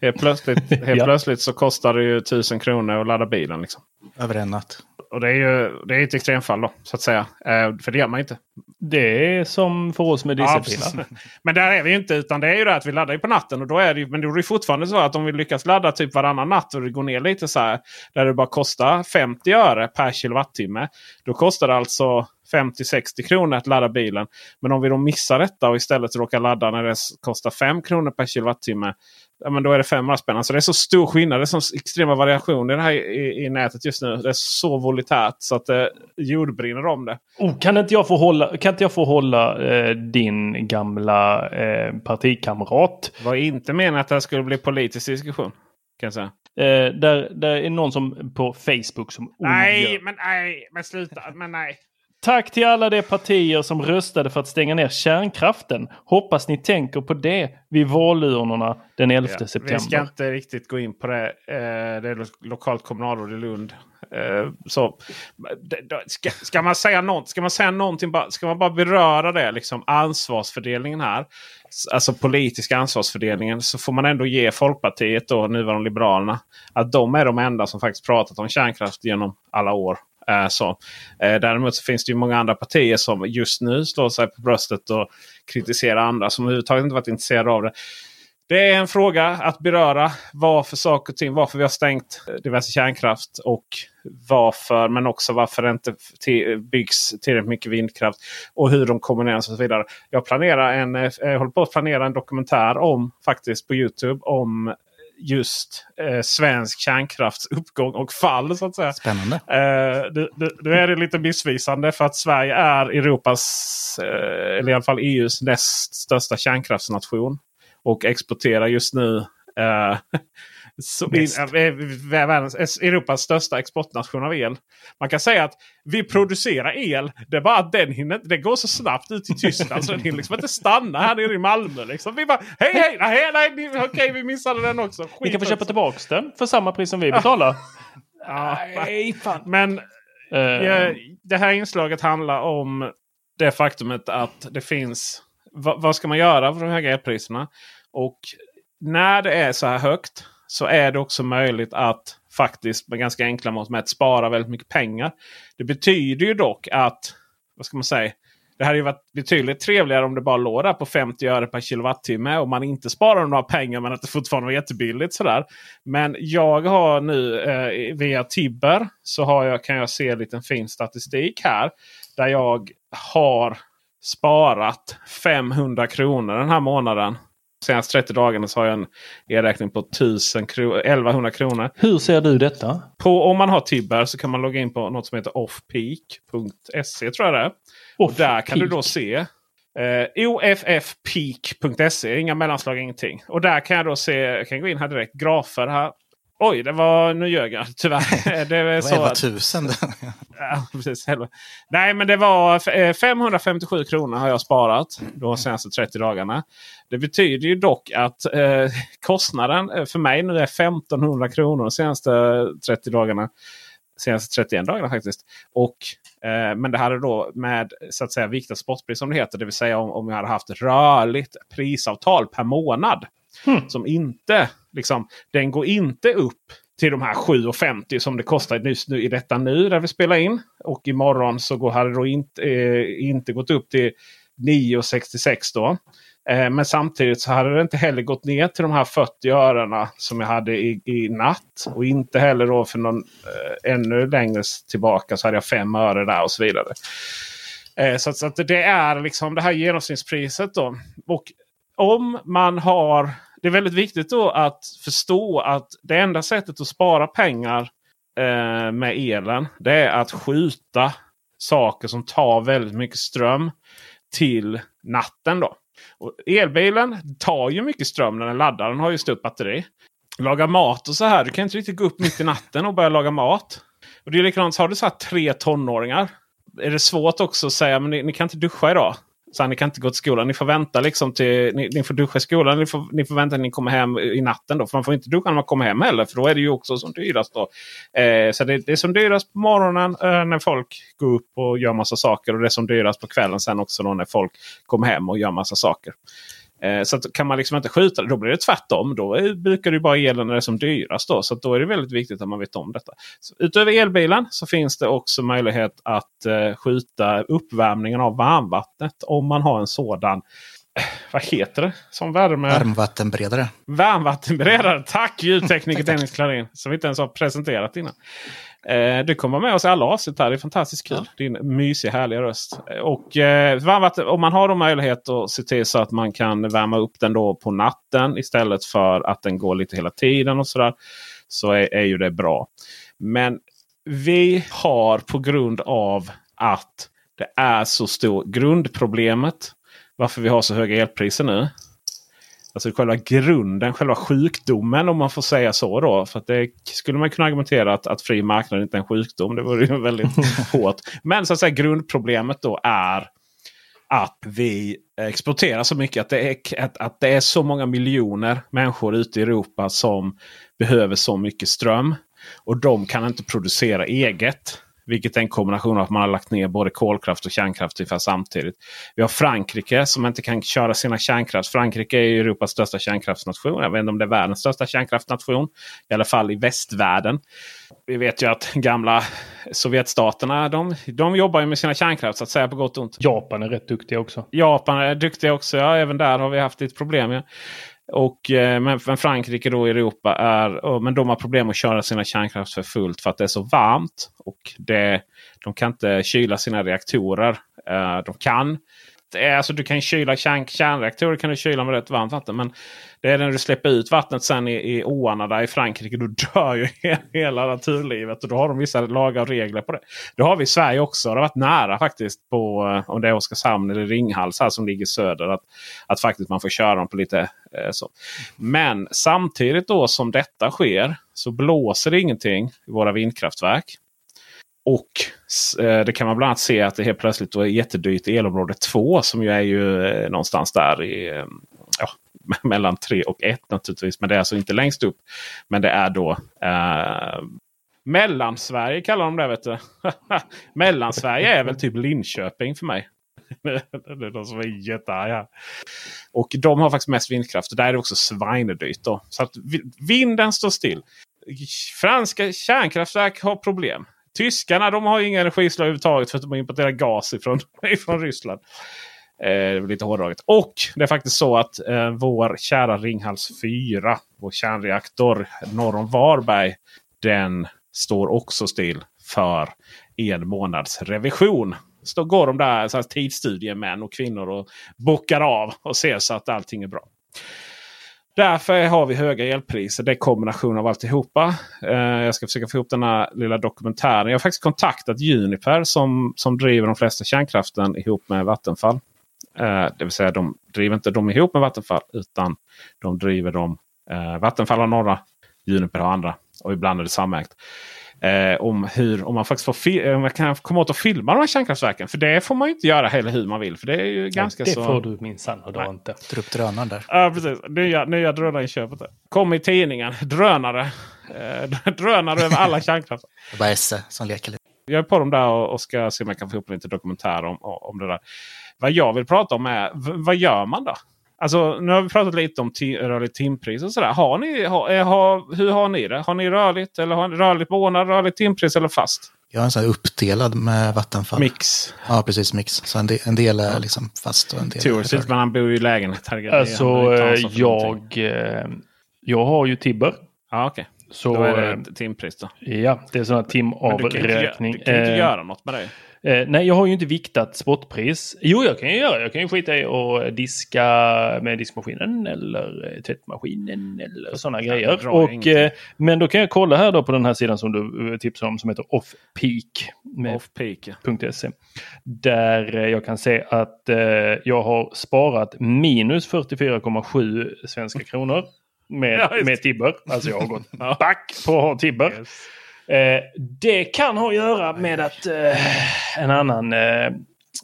Helt plötsligt, helt Ja. plötsligt så kostar det ju 1000 kronor att ladda bilen. Liksom. Över en natt. Och det är ju det är ett extremfall då. Så att säga. Eh, för det gör man inte. Det är som för oss med Ja, dieselbilar. precis. men där är vi ju inte. Utan det är ju det att vi laddar på natten. Och då är det ju, men då är det fortfarande så att om vi lyckas ladda typ varannan natt och det går ner lite så här. Där det bara kostar 50 öre per kilowattimme. Då kostar det alltså 50-60 kronor att ladda bilen. Men om vi då missar detta och istället råkar ladda när det kostar 5 kronor per kilowattimme. Ja, men då är det 500 spänn. Alltså det är så stor skillnad. Det är så extrema variationer här i, i nätet just nu. Det är så volitärt så att det jordbrinner om det. Oh, kan, inte jag få hålla, kan inte jag få hålla eh, din gamla eh, partikamrat? Var inte meningen att det här skulle bli politisk diskussion. Kan jag säga. Eh, där, där är någon som på Facebook som Nej, ondgör- men nej, men sluta. Men nej. Tack till alla de partier som röstade för att stänga ner kärnkraften. Hoppas ni tänker på det vid valurnorna den 11 Ja, september. vi ska inte riktigt gå in på det. Eh, det är lo- lokalt kommunalråd i Lund. Eh, så, ska, ska, man säga något, ska man säga någonting, ska man bara beröra det, liksom ansvarsfördelningen här. Alltså politiska ansvarsfördelningen. Så får man ändå ge Folkpartiet, då, nuvarande Liberalerna, att de är de enda som faktiskt pratat om kärnkraft genom alla år. Så. Eh, däremot så finns det ju många andra partier som just nu slår sig på bröstet och kritiserar andra som överhuvudtaget inte varit intresserade av det. Det är en fråga att beröra varför saker och ting, varför vi har stängt eh, diverse kärnkraft och varför, men också varför det inte byggs tillräckligt mycket vindkraft och hur de kombineras och så vidare. Jag planerar en, eh, jag håller på att planera en dokumentär om faktiskt på Youtube om just eh, svensk kärnkrafts uppgång och fall så att säga. Spännande. Eh, det är det lite missvisande för att Sverige är Europas, eh, eller i alla fall EUs näst största kärnkraftsnation. Och exporterar just nu eh, världens, Europas största exportnation av el. Man kan säga att vi producerar el. Det är bara att den hinner, det går så snabbt ut i Tyskland så den hinner liksom inte stanna här nere i Malmö. Liksom. Vi bara hej hej! Nej, nej, nej okej vi missade den också. Ni kan få Skit köpa också. tillbaka den för samma pris som vi betalar. Ja, Nej, fan. men Eh, Ja, det här inslaget handlar om det faktumet att det finns... Vad, vad ska man göra för de höga elpriserna? Och när det är så här högt så är det också möjligt att faktiskt med ganska enkla mått mätt spara väldigt mycket pengar. Det betyder ju dock att, vad ska man säga, det hade ju varit betydligt trevligare om det bara låg där på 50 öre per kilowattimme och man inte sparar några pengar men att det fortfarande var jättebilligt. Sådär. Men jag har nu eh, via Tibber så har jag, kan jag se en liten fin statistik här. Där jag har sparat 500 kronor den här månaden. Senaste 30 dagarna så har jag en e-räkning på 1000 kro 1100 kronor. Hur ser du detta? På, om man har Tibber så kan man logga in på något som heter offpeak.se tror jag det är. Och där kan du då se eh, OFFpeak.se. Inga mellanslag, ingenting. Och där kan jag då se, jag kan gå in här direkt, grafer här. Oj, det var, nu ljög jag tyvärr. Det var så 11 000. Ja, precis. Nej, men det var eh, 557 kronor har jag sparat de senaste 30 dagarna. Det betyder ju dock att eh, kostnaden eh, för mig nu är 1500 kronor de senaste 30 dagarna. Senaste 31 dagarna faktiskt. Och, eh, men det hade då med så att säga viktat spotpris som det heter. Det vill säga om, om jag hade haft ett rörligt prisavtal per månad. Hmm. Som inte, liksom, den går inte upp till de här 7,50 som det kostar just nu i detta nu där vi spelar in. Och imorgon så går, hade det då inte, eh, inte gått upp till 9,66 då. Eh, men samtidigt så hade det inte heller gått ner till de här 40 örena som jag hade i, i natt. Och inte heller då för någon eh, ännu längre tillbaka så hade jag 5 öre där och så vidare. Eh, så, så att det är liksom det här genomsnittspriset då. Och om man har det är väldigt viktigt då att förstå att det enda sättet att spara pengar eh, med elen det är att skjuta saker som tar väldigt mycket ström till natten. då. Och elbilen tar ju mycket ström när den laddar. Den har ju stort batteri. Laga mat och så här. Du kan inte riktigt gå upp mitt i natten och börja laga mat. Och det är likadant. Har du så här tre tonåringar. Är det svårt också att säga men ni, ni kan inte duscha idag. Så ni kan inte gå till skolan. Ni får vänta liksom till ni, ni får duscha i skolan. Ni får, ni får vänta när ni kommer hem i natten. Då. För man får inte duscha när man kommer hem heller. För då är det ju också som dyrast. Då. Eh, så det, det är som dyrast på morgonen eh, när folk går upp och gör massa saker. Och det är som dyrast på kvällen sen också då när folk kommer hem och gör massa saker. Eh, så att kan man liksom inte skjuta det, då blir det tvärtom. Då brukar det bara elen när det är som dyrast. Då, så då är det väldigt viktigt att man vet om detta. Så utöver elbilen så finns det också möjlighet att eh, skjuta uppvärmningen av varmvattnet. Om man har en sådan eh, vad heter det? Som värme... Varmvattenberedare. Varmvattenberedare. Tack ljudtekniker Dennis Klarin. Som vi inte ens har presenterat innan. Eh, du kommer med oss i alla avsnitt här. Det är fantastiskt kul. Ja. Din mysiga härliga röst. Och eh, varmvatten, om man har då möjlighet att se till så att man kan värma upp den då på natten istället för att den går lite hela tiden och sådär. Så är, är ju det bra. Men vi har på grund av att det är så stort grundproblemet varför vi har så höga elpriser nu. Alltså själva grunden, själva sjukdomen om man får säga så. då. För det skulle man kunna argumentera att, att fri marknad inte är en sjukdom. Det vore ju väldigt hårt. Men så att säga grundproblemet då är att vi exporterar så mycket. Att det, är, att, att det är så många miljoner människor ute i Europa som behöver så mycket ström. Och de kan inte producera eget. Vilket är en kombination av att man har lagt ner både kolkraft och kärnkraft ungefär samtidigt. Vi har Frankrike som inte kan köra sina kärnkraft. Frankrike är ju Europas största kärnkraftsnation. Jag vet inte om det är världens största kärnkraftsnation. I alla fall i västvärlden. Vi vet ju att gamla Sovjetstaterna de, de jobbar ju med sina kärnkraft så att säga på gott och ont. Japan är rätt duktiga också. Japan är duktiga också. Ja, även där har vi haft lite problem. Ja. Och, eh, men, men Frankrike då i Europa är, men de har problem att köra sina kärnkraft för fullt för att det är så varmt. Och det, de kan inte kyla sina reaktorer. Eh, de kan Eh, alltså, du kan kyla kärn, kärnreaktorer kan du kyla med rätt varmt vatten. Men det är när du släpper ut vattnet sen i, i åarna där i Frankrike. Då dör ju hela naturlivet. Och då har de vissa lagar och regler på det. Det har vi i Sverige också. Det har varit nära faktiskt på eh, om det är Oskarshamn eller Ringhals här som ligger söder. Att, att faktiskt man får köra dem på lite eh, så. Men samtidigt då som detta sker så blåser det ingenting i våra vindkraftverk. Och eh, det kan man bland annat se att det helt plötsligt är jättedyrt i elområde 2 som ju är ju eh, någonstans där i eh, ja, mellan 3 och 1 naturligtvis. Men det är alltså inte längst upp. Men det är då eh, Mellansverige kallar de det. Vet du. Mellansverige är väl typ Linköping för mig. det är de som är jättearga. Och de har faktiskt mest vindkraft. Där är det också svinedyrt. Då. Så att vinden står still franska kärnkraftverk har problem. Tyskarna de har inga energislag överhuvudtaget för att de importerar gas ifrån, ifrån Ryssland. Eh, det lite hårdraget. Och det är faktiskt så att eh, vår kära Ringhals 4, vår kärnreaktor norr om Varberg, den står också still för en månads revision. Så då går de där så här, och kvinnor och bockar av och ser så att allting är bra. Därför har vi höga elpriser. Det är kombination av alltihopa. Eh, jag ska försöka få ihop den här lilla dokumentären. Jag har faktiskt kontaktat Juniper som, som driver de flesta kärnkraften ihop med Vattenfall. Eh, det vill säga de driver inte dem ihop med Vattenfall utan de driver dem. Eh, Vattenfall har några, Juniper har andra och ibland är det samägt. Eh, om, hur, om man faktiskt får om man kan komma åt att filma de här kärnkraftverken. För det får man ju inte göra heller hur man vill. För det är ju ganska det så... får du minsann och inte. Dra upp drönaren där. Ja precis. Nya, nya drönarinköpet. Kom i tidningen. Drönare. Eh, drönare över alla kärnkraftverk. Det bara Esse som leker lite. Jag är på dem där och, och ska se om jag kan få ihop lite dokumentär om, om det där. Vad jag vill prata om är vad gör man då? Alltså, nu har vi pratat lite om rörligt timpris och sådär. Har ni, har, eh, har, hur har ni det? Har ni rörligt eller har ni rörligt månad, rörligt timpris eller fast? Jag har en sån här uppdelad med Vattenfall. Mix. Ja, precis. Mix. Så en del, en del är liksom fast och en del Teoretiskt, är men han bor ju i lägenhet. Herregud, Alltså, är- inte eh, jag, eh, jag har ju Tibber. Ja, okej. Så, Då är det ett timpris då. Ja, det är sån här Men du kan ju inte, gö- timavräkning. du kan inte Eh, göra något med det. Eh, nej, jag har ju inte viktat spotpris. Jo, jag kan ju göra. Jag kan ju skita i att diska med diskmaskinen eller eh, tvättmaskinen eller sådana grejer. Och, eh, men då kan jag kolla här då på den här sidan som du eh, tipsade om som heter Offpeak. med Off-peak. .se. Där eh, jag kan se att eh, jag har sparat minus 44,7 svenska kronor med, Ja, med Tibber. Alltså jag har gått back på att ha Tibber. Eh, det kan ha att göra med att eh, en annan eh,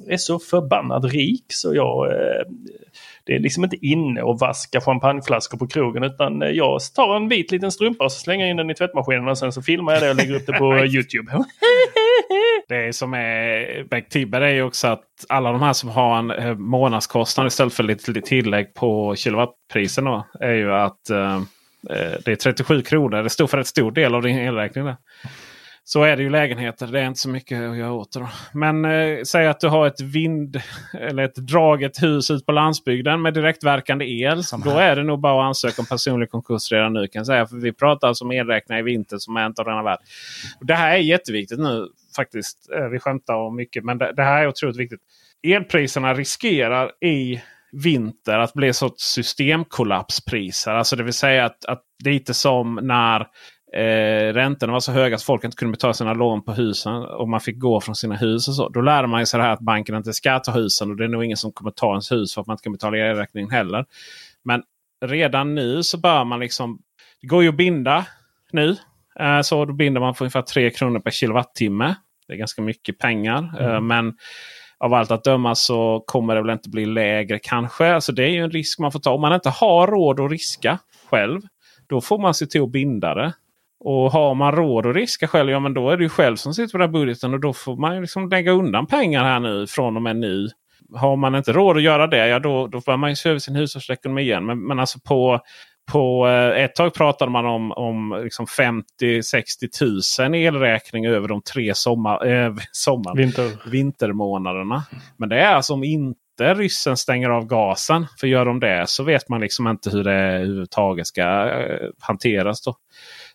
är så förbannad rik så jag... Eh, det är liksom inte inne och vaska champagneflaskor på krogen utan jag tar en vit liten strumpa och slänger in den i tvättmaskinen och sen så filmar jag det och lägger upp det på YouTube. Det som är Beck Tibber är ju också att alla de här som har en eh, månadskostnad istället för lite, tillägg på kilowattprisen då, är ju att det är 37 kronor. Det står för ett stor del av din elräkning. Där. Så är det ju lägenheter. Det är inte så mycket att göra åt det. Då. Men eh, säg att du har ett vind eller ett draget hus ut på landsbygden med direktverkande el. Då är det nog bara att ansöka om personlig konkurs redan nu kan säga. För vi pratar alltså om elräkningar i vinter som är inte av denna värld. Det här är jätteviktigt nu faktiskt. Eh, Vi skämtar om mycket men det, det här är otroligt viktigt. Elpriserna riskerar i vinter att bli sorts systemkollapspriser. Alltså det vill säga att, att lite som när eh, räntorna var så höga att folk inte kunde betala sina lån på husen. Och man fick gå från sina hus och så. Då lärde man sig det här att banken inte ska ta husen. Och det är nog ingen som kommer ta ens hus för att man inte kan betala elräkningen heller. Men redan nu så bör man liksom... Det går ju att binda nu. Eh, så då binder man för ungefär 3 kronor per kilowattimme. Det är ganska mycket pengar. Eh, men av allt att döma så kommer det väl inte bli lägre kanske. Alltså det är ju en risk man får ta. Om man inte har råd att riska själv. Då får man se till att binda det. Och har man råd att riska själv, ja men då är det ju själv som sitter på den här budgeten. Och då får man ju liksom lägga undan pengar här nu från och med nu. Har man inte råd att göra det, ja då, då får man ju se över sin hushållsekonomi igen. Men, men alltså på, på eh, ett tag pratade man om, om liksom 50-60 tusen i elräkning över de tre sommar, äh, sommar, Vinter. vintermånaderna. Men det är alltså om inte ryssen stänger av gasen. För gör de det så vet man liksom inte hur det överhuvudtaget ska eh, hanteras. Då.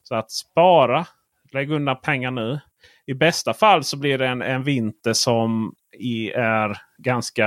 Så att spara, lägg undan pengar nu. I bästa fall så blir det en, en vinter som i, är ganska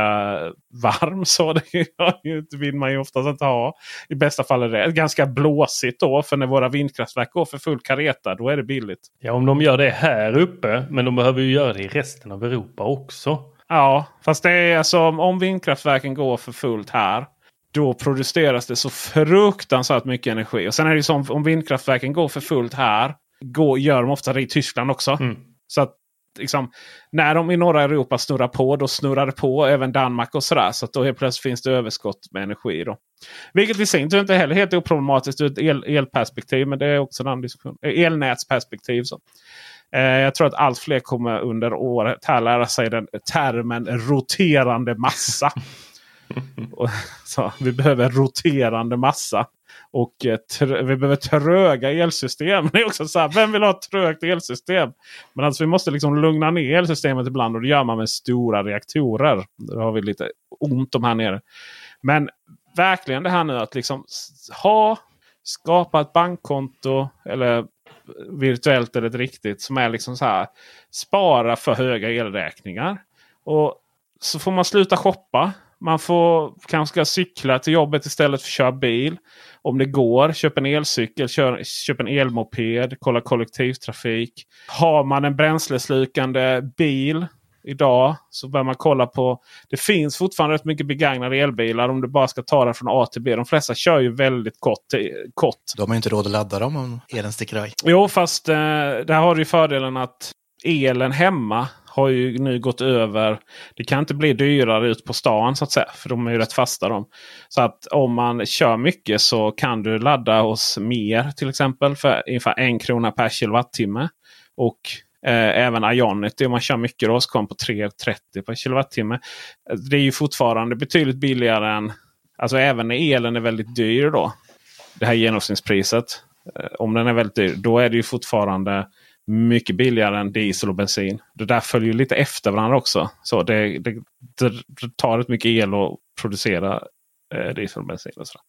varm. Så det vill man ju oftast inte ha. I bästa fall är det ganska blåsigt då. För när våra vindkraftverk går för full kareta då är det billigt. Ja, om de gör det här uppe, men de behöver ju göra det i resten av Europa också. Ja, fast det är alltså om- vindkraftverken går för fullt här. Då produceras det så fruktansvärt mycket energi. Och sen är det ju som om vindkraftverken går för fullt här. Går, gör de ofta det i Tyskland också. Så att liksom, när de i norra Europa snurrar på, då snurrar det på även Danmark och sådär. Så att då helt plötsligt finns det överskott med energi. Då. Vilket i sin tur inte heller helt oproblematiskt ur ett el, elperspektiv. Men det är också en annan diskussion. Eh, Elnätsperspektiv. Så. Eh, jag tror att allt fler kommer under året här lära sig den termen roterande massa. Så, vi behöver roterande massa. Och eh, vi behöver tröga elsystem. Det är också så här, vem vill ha ett trögt elsystem? Men alltså vi måste liksom lugna ner elsystemet ibland och det gör man med stora reaktorer. Då har vi lite ont om här nere. Men verkligen det här nu att liksom ha skapa ett bankkonto eller virtuellt eller ett riktigt som är liksom så här spara för höga elräkningar. Och så får man sluta shoppa. Man får kanske cykla till jobbet istället för att köra bil. Om det går, köp en elcykel, kör, köp en elmoped, kolla kollektivtrafik. Har man en bränsleslukande bil idag så bör man kolla på. Det finns fortfarande rätt mycket begagnade elbilar om du bara ska ta det från A till B. De flesta kör ju väldigt kort. kort. De har inte råd att ladda dem om elen sticker iväg. Jo, fast eh, där har du ju fördelen att elen hemma har ju nu gått över. Det kan inte bli dyrare ut på stan så att säga. För de är ju rätt fasta de. Så att om man kör mycket så kan du ladda hos mer till exempel för ungefär en krona per kilowattimme. Och eh, även Ionity om man kör mycket då så kommer på 3,30 per kilowattimme. Det är ju fortfarande betydligt billigare än Alltså även när elen är väldigt dyr då. Det här genomsnittspriset. Eh, om den är väldigt dyr. Då är det ju fortfarande mycket billigare än diesel och bensin. Det där följer lite efter varandra också. Så det, det, det, det tar rätt mycket el att producera eh, diesel och bensin. Och sådär.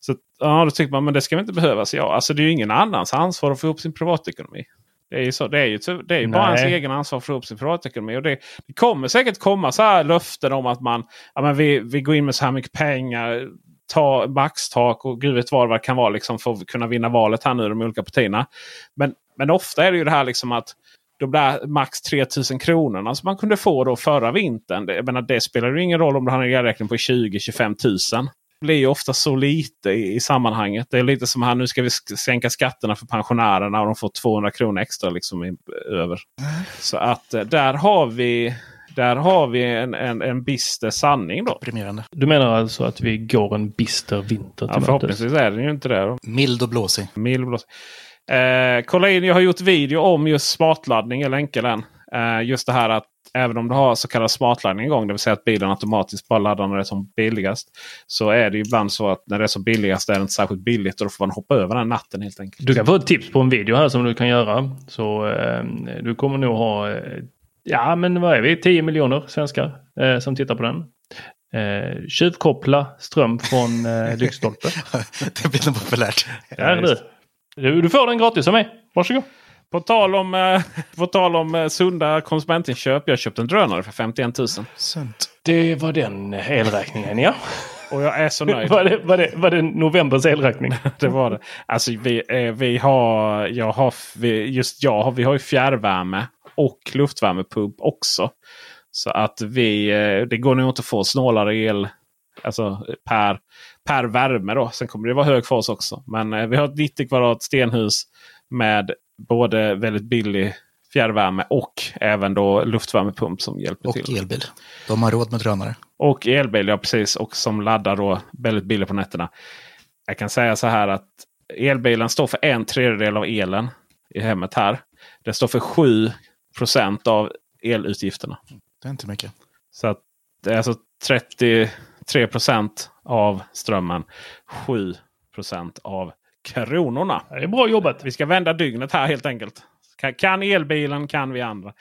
Så ja, då tycker man men det ska väl inte behövas. Ja, alltså det är ju ingen annans ansvar att få ihop sin privatekonomi. Det är ju, så, det är ju, ty- det är ju bara ens egen ansvar för att få ihop sin privatekonomi. Och det, det kommer säkert komma så här löften om att man ja, men vi, vi går in med så här mycket pengar. Ta maxtak och gud vet vad det kan vara liksom, för att kunna vinna valet här nu de olika partierna. Men, men ofta är det ju det här liksom att de där max 3000 kronorna som man kunde få då förra vintern. Det, jag menar, det spelar ju ingen roll om du har en elräkning på 20-25 000. Det blir ju ofta så lite i, i sammanhanget. Det är lite som här nu ska vi sänka skatterna för pensionärerna och de får 200 kronor extra liksom i, över. Så att eh, där har vi, där har vi en, en, en bister sanning då. Du menar alltså att vi går en bister vinter till Ja, förhoppningsvis är den ju inte det. Då. Mild och blåsig. Mild blås. Eh, kolla in, jag har gjort video om just smartladdning. Jag länkar den. Eh, just det här att även om du har så kallad smartladdning igång, det vill säga att bilen automatiskt bara laddar när det är som billigast. Så är det ju ibland så att när det är som billigast är det inte särskilt billigt och då får man hoppa över den natten helt enkelt. Du kan få ett tips på en video här som du kan göra. Så eh, du kommer nog ha, eh, ja men vad är vi, 10 miljoner svenskar eh, som tittar på den. Eh, tjuvkoppla ström från eh, lyktstolpe. det blir nog populärt. Där är du. du. Får den gratis av mig. Varsågod. På tal om, eh, på tal om eh, sunda konsumentinköp. Jag köpte en drönare för 51 000. Sunt. Det var den elräkningen ja. Och jag är så nöjd. var, det, var, det, var det novembers elräkning? det var det. Alltså vi, eh, vi har, jag har, vi, just jag har, vi har ju fjärrvärme och luftvärmepump också. Så att vi, eh, det går nog inte att få snålare el alltså per, per värme. Då. Sen kommer det vara hög för oss också. Men eh, vi har ett 90 kvadrat stenhus med både väldigt billig fjärrvärme och även då luftvärmepump som hjälper Och till. elbil. De har råd med drönare. Och elbil, ja precis. Och som laddar då väldigt billigt på nätterna. Jag kan säga så här att elbilen står för en tredjedel av elen i hemmet här. Det står för 7% av elutgifterna. Det är inte mycket. Så att det är alltså 33% av strömmen. 7% av kronorna. Det är bra jobbat. Vi ska vända dygnet här helt enkelt. Kan- Kan elbilen kan vi andra.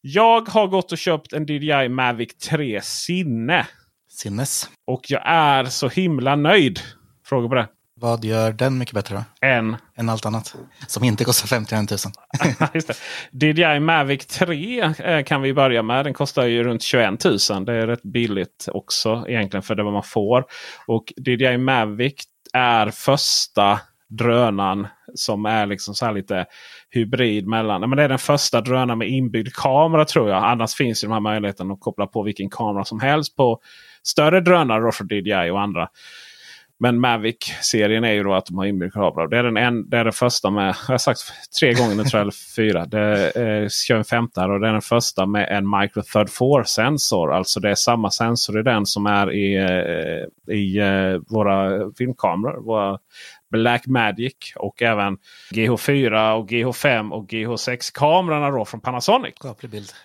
Jag har gått och köpt en DJI Mavic 3 Sinne. Sinnes. Och jag är så himla nöjd. Fråga på det. Vad gör den mycket bättre då? Än Än allt annat. Som inte kostar 51 000. Just det. DJI Mavic 3 eh, kan vi börja med. Den kostar ju runt 21 000. Det är rätt billigt också egentligen för det vad man får. Och DJI Mavic är första drönaren som är liksom så lite hybrid mellan. Men det är den första drönaren med inbyggd kamera tror jag. Annars finns ju de här möjligheten att koppla på vilken kamera som helst på större drönare då från DJI och andra. Men Mavic-serien är ju då att de har inbyggd kamera. Det är den, en, det är den första med, jag har sagt tre gånger nu tror jag, eller fyra. Det eh, kör en femte här och det är den första med en Micro Third 4-sensor. Alltså det är samma sensor i den som är i, eh, i eh, våra filmkameror. Våra Blackmagic och även GH4 och GH5 och GH6 kamerorna då från Panasonic.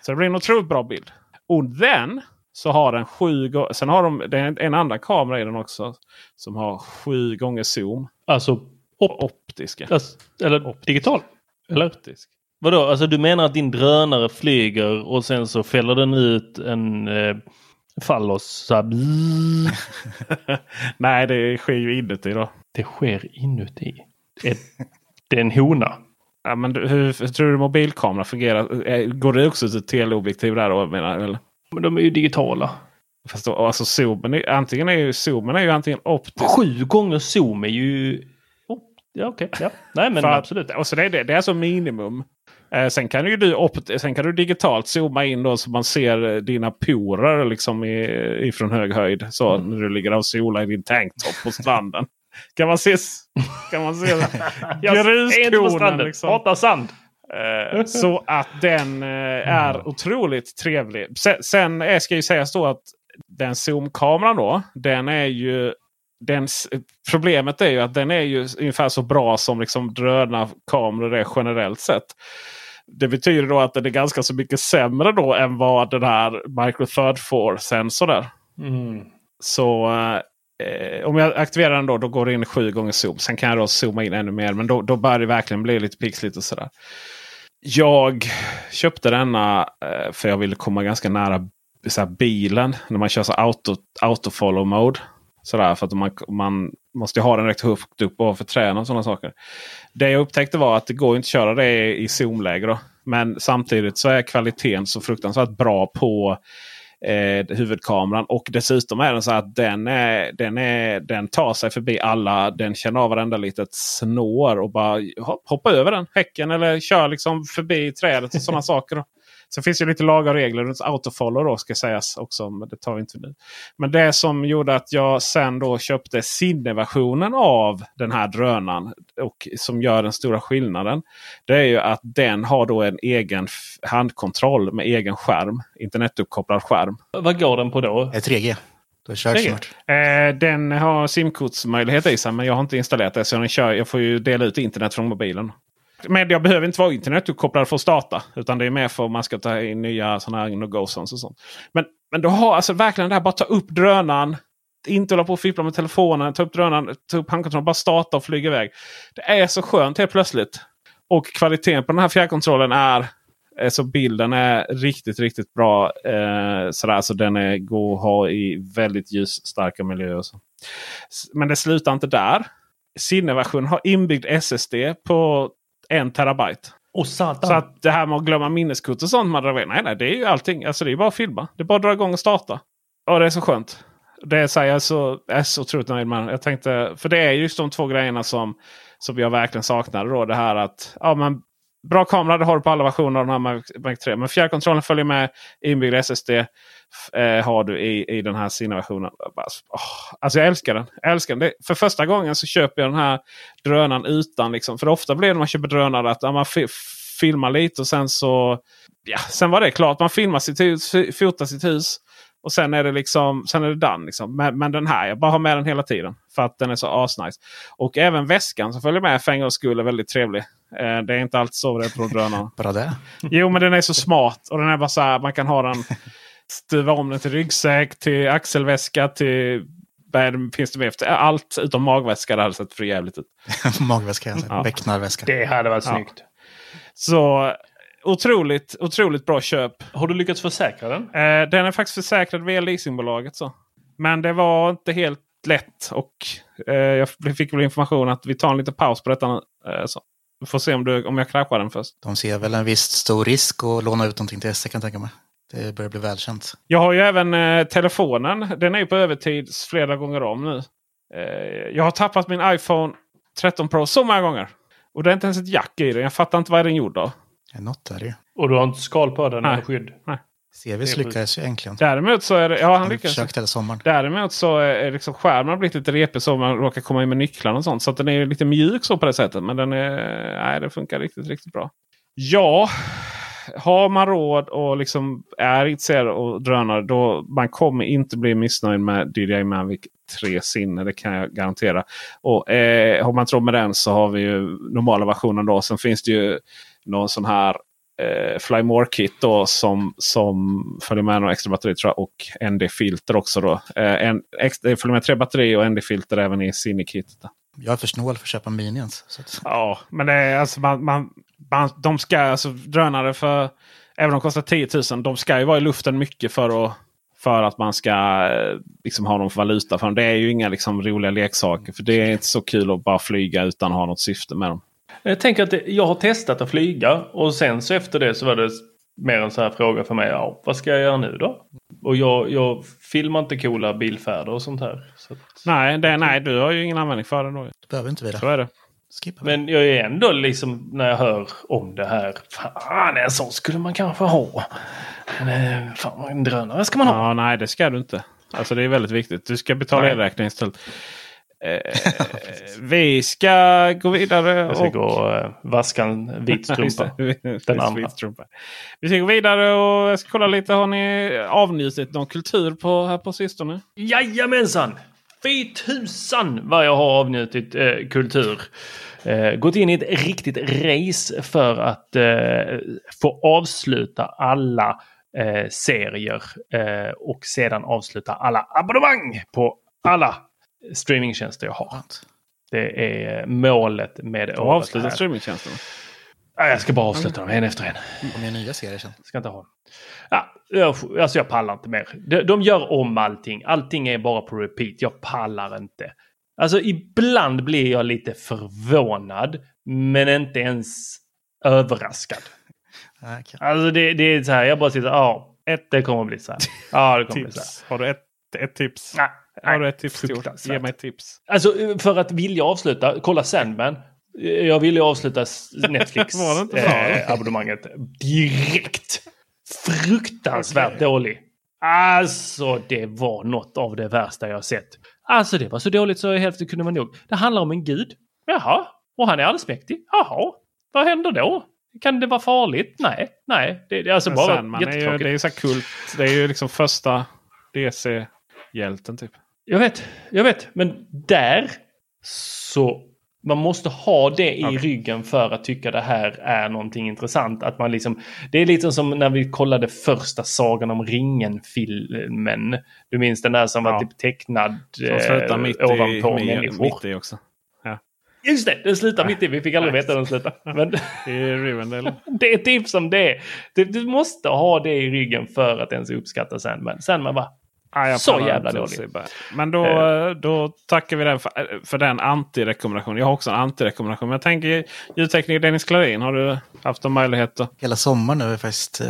Så det blir en otroligt bra bild. Och den Så har den sju gånger. Sen har de det är en andra kamera i den också. Som har sju gånger zoom. Alltså op optiska. Alltså, eller optisk. digital? Eller? Optisk. Vadå? Alltså du menar att din drönare flyger och sen så fäller den ut en eh, fallos? Så här, Nej, det sker ju inuti då. Det sker inuti? Det är en hona? Ja, men hur, hur tror du mobilkamera fungerar? Eh, går det också till teleobjektiv där då? Menar, eller? Men de är ju digitala. Fast då, alltså zoomen är, antingen är ju zoomen är ju antingen optisk. Sju gånger zoom är ju... Oh, ja okej. Okay, ja. Nej men absolut. Och så det, är det, det är alltså minimum. Eh, sen, kan ju du opt, sen kan du digitalt zooma in då så man ser eh, dina porer liksom i, ifrån hög höjd. Så mm. när du ligger och solar i din tanktop på stranden. Kan man se, kan man se gruskonen? Liksom. Hata sand. Eh, så att den eh, är otroligt trevlig. Sen, sen ska ju sägas då att den zoomkameran då. Den är ju den, problemet är ju att den är ju ungefär så bra som liksom drönarkameror är generellt sett. Det betyder då att den är ganska så mycket sämre då än vad den här Micro Third 4-sensorn är. Mm. Så eh, om jag aktiverar den då, då går det in sju gånger zoom. Sen kan jag då zooma in ännu mer. Men då, då börjar det verkligen bli lite pixligt och sådär. Jag köpte denna eh, för jag ville komma ganska nära så bilen. När man kör så auto, auto follow mode. Sådär, för att man, man måste ha den rätt högt upp ovanför träden och sådana saker. Det jag upptäckte var att det går inte att köra det i zoomläge. Men samtidigt så är kvaliteten så fruktansvärt bra på eh, huvudkameran. Och dessutom är den så att den, är, den, är, den tar sig förbi alla. Den känner av varenda litet snår och bara hoppar över den häcken eller kör liksom förbi trädet och sådana saker. Sen finns det lite lagar och regler runt autofollow då ska sägas också. Men det tar vi inte nu. Men det som gjorde att jag sen då köpte Cine-versionen av den här drönaren. Och som gör den stora skillnaden. Det är ju att den har då en egen handkontroll med egen skärm. Internetuppkopplad skärm. Vad går den på då? 3G. Eh, den har simkortsmöjlighet i sig men jag har inte installerat det. Så den kör, jag får ju dela ut internet från mobilen. Men jag behöver inte vara internetuppkopplad för att starta. Utan det är mer för att man ska ta in nya sådana här no och sånt. Men, men då har alltså verkligen det här bara ta upp drönaren. Inte hålla på och fippla med telefonen. Ta upp drönaren, ta upp handkontrollen, bara starta och flyga iväg. Det är så skönt helt plötsligt. Och kvaliteten på den här fjärrkontrollen är så bilden är riktigt, riktigt bra. Eh, sådär, så den är god att ha i väldigt ljusstarka miljöer. Så. Men det slutar inte där. Sinneversion har inbyggd SSD på en terabyte. Och så att det här med att glömma minneskort och sånt man. Nej, nej, det är ju allting. Alltså det är bara att filma. Det är bara att dra igång och starta. Och det är så skönt. Det säger jag så, är så otroligt nöjd med. Jag tänkte, för det är just de två grejerna som, som jag verkligen saknade. Då. Det här att ja, men bra kamera det har du på alla versioner av den här Mac 3. Men fjärrkontrollen följer med. Inbyggd SSD eh, har du i, i den här Cine-versionen. Oh, alltså jag älskar den. Jag älskar den. Det, för första gången så köper jag den här drönaren utan. Liksom, för ofta blir det när man köper drönare att ja, man filmar lite och sen så... Ja, sen var det klart. Man filmar sitt hus, fotar sitt hus. Och sen är det liksom sen är det done. Liksom. Men, men, den här, jag bara har med den hela tiden. För att den är så asnice. Och även väskan som följer med för en gångs skull är väldigt trevlig. Eh, det är inte alltid så det är på drönaren. Bara det? Jo men den är så smart. Och den är bara så här, man kan ha den stuva om den till ryggsäck, till axelväska, till vad finns det med efter? Allt utom magväska. Det hade sett för jävligt ut. magväska, alltså. ja. becknarväska. Det hade varit ja. snyggt. Så otroligt, otroligt bra köp. Har du lyckats försäkra den? Eh, den är faktiskt försäkrad via leasingbolaget. Så. Men det var inte helt lätt. Och eh, jag fick väl information att vi tar en liten paus på detta. Eh, så. Vi får se om, du, om jag kraschar den först. De ser väl en viss stor risk att låna ut någonting till SE kan jag tänka mig. Det börjar bli välkänt. Jag har ju även eh, telefonen. Den är ju på övertid flera gånger om nu. Eh, jag har tappat min iPhone 13 Pro så många gånger. Och det är inte ens ett jack i den. Jag fattar inte vad den gjorde av. Något är det Och du har inte skal på den eller skydd? Nej. Sevis lyckades ju äntligen. Däremot så är det... Ja, han lyckades. Försökt hela sommaren. Däremot så är liksom skärmen blivit lite repig så man råkar komma in med nycklarna och sånt. Så att den är lite mjuk så på det sättet. Men den är... Nej, det funkar riktigt, riktigt bra. Ja, har man råd och liksom är intresserad av drönare. Då man kommer inte bli missnöjd med DJI Mavic 3 Sinne. Det kan jag garantera. Och eh, har man inte råd med den så har vi ju normala versionen då. Sen finns det ju någon sån här eh, Fly More-kit då som, som följer med några extra batteri tror jag, och ND-filter också. Då. Eh, en, ex, det följer med tre batteri och ND-filter även i Cine-kit. Jag är för snål för att köpa Mini ens. Så att... Ja, men det är alltså man, man, de ska alltså drönare för även om de kostar 10 000. De ska ju vara i luften mycket för att för att man ska eh, liksom, ha någon valuta för dem. Det är ju inga liksom, roliga leksaker. För det är inte så kul att bara flyga utan att ha något syfte med dem. Jag tänker att det, jag har testat att flyga och sen så efter det så var det mer en så här fråga för mig. Ja, vad ska jag göra nu då? Och jag, jag filmar inte coola bilfärder och sånt här. Så att... nej, det, nej, du har ju ingen användning för det då. Det behöver inte vi det. Så är det. Skippa Men jag är ändå liksom när jag hör om det här. Fan, en sån skulle man kanske ha. Men, eh, fan, en drönare ska man ha. Ja, nej, det ska du inte. Alltså det är väldigt viktigt. Du ska betala elräkningen istället. Eh, vi ska gå vidare. Jag ska och... gå och eh, vaska en vit strumpa. Den andra. Strumpa. Vi ska gå vidare och jag ska kolla lite. Har ni avnjutit någon kultur på, här på sistone? Jajamensan! Fy tusan vad jag har avnjutit eh, kultur. Eh, gått in i ett riktigt race för att eh, få avsluta alla eh, serier eh, och sedan avsluta alla abonnemang på alla streamingtjänster jag har. Det är målet med året avsluta streamingtjänsterna. Ja, Jag ska bara avsluta dem en efter en. Om det är nya serier sen. Ska inte ha. Ja, jag, alltså jag pallar inte mer. De, de gör om allting. Allting är bara på repeat. Jag pallar inte. Alltså ibland blir jag lite förvånad. Men inte ens överraskad. Okej. Alltså det, det är så här. Jag bara sitter. Ja, ett, det kommer bli så här. Ja, det kommer bli så här. Har du ett, ett tips? Nej, Har du ett tips? Ge mig ett tips. Alltså för att vilja avsluta. Kolla Sandman. Jag ville avsluta s- Netflix Var det inte bra? eh, direkt. Fruktansvärt dålig. Alltså det var något av det värsta jag sett. Alltså det var så dåligt så hälften kunde man nog. Det handlar om en gud. Jaha. Och han är allsmäktig. Jaha. Vad händer då? Kan det vara farligt? Nej. Nej. Det, det är alltså Men bara Sandman är ju, det är ju så kult. Det är ju liksom första DC-hjälten typ. Jag vet, jag vet. Men där så man måste ha det i Okej. ryggen för att tycka det här är någonting intressant. Att man liksom, det är lite som när vi kollade första Sagan om ringen-filmen. Du minns den där som var Ja. typ tecknad Som slutar eh, mitt i, ovanpå mitt, människor. mitt i också. Just det, den slutar mitt i. Vi fick aldrig veta hur den slutar. Men I det är tips om det. Du, du måste ha det i ryggen för att ens uppskatta Sandman. Sandman bara, Ah, jag Så jävla dålig. Men då, då tackar vi den för, för den antirekommendation. Jag har också en antirekommendation. Men jag tänker ljudtekniker Dennis Klarin. Har du haft en möjlighet att... Hela sommaren nu har jag faktiskt eh,